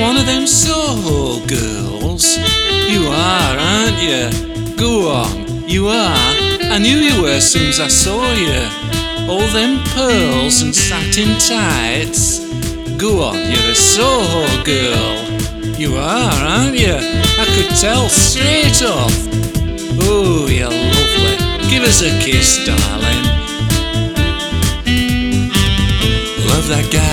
one of them Soho girls? You are, aren't you? Go on, you are. I knew you were as soon as I saw you. All them pearls and satin tights. Go on, you're a Soho girl. You are, aren't you? I could tell straight off. Oh, you're lovely. Give us a kiss, darling. Love that guy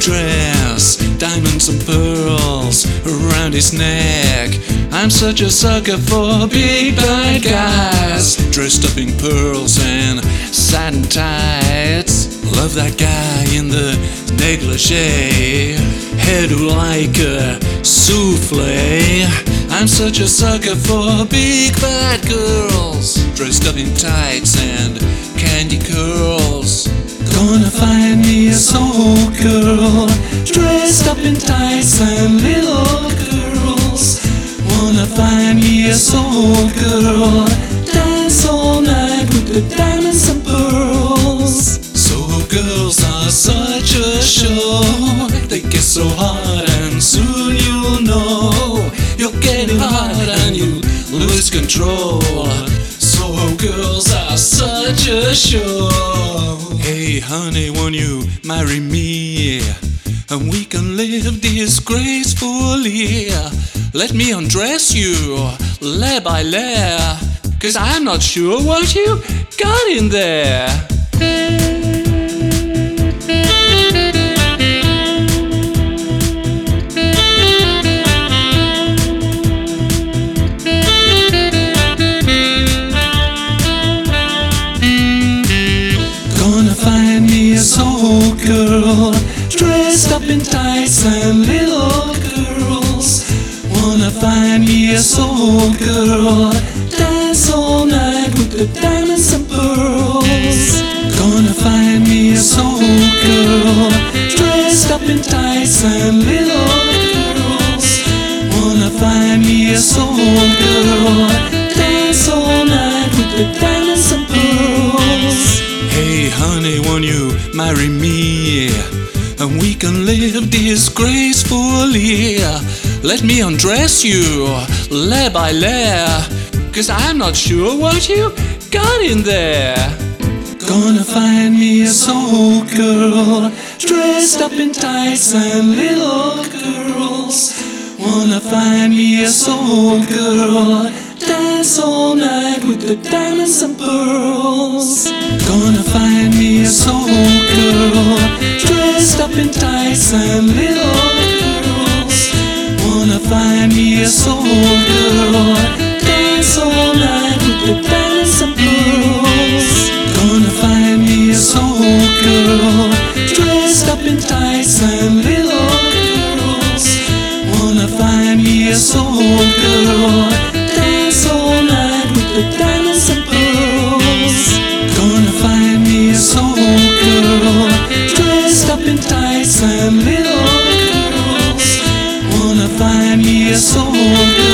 dress, diamonds and pearls around his neck. I'm such a sucker for big bad guys, dressed up in pearls and satin tights. Love that guy in the negligee, hairdo like a souffle. I'm such a sucker for big bad girls, dressed up in tights and candy curls. A Soho girl, dressed up in tights and little curls. Wanna find me a Soho girl, dance all night with the diamonds and pearls. Soho girls are such a show, they get so hot and soon you'll know you're getting hot and you lose control. Soho girls are such a show. Honey, won't you marry me? And we can live disgracefully. Let me undress you, layer by layer. Cause I'm not sure what you got in there. A Soho girl. Dressed up in tights and little girls. Wanna find me a Soho girl. Dance all night with the diamonds and pearls. Gonna find me a Soho girl. Dressed up in tights and little girls. Wanna find me a Soho girl. Dance all night with the diamonds Honey, won't you marry me? And we can live disgracefully. Let me undress you, layer by layer. Cause I'm not sure what you got in there. Gonna find me a Soho girl, dressed up in tights and little girls. Wanna find me a Soho girl, dance all night with the diamonds and pearls. Gonna find and little curls. Wanna find me a Soho girl, dance all night with the and pearls. Gonna find me a Soho girl, dressed up in tights and little curls. Wanna find me a Soho girl, dance all night with the diamonds and little curls. Wanna find me a Soho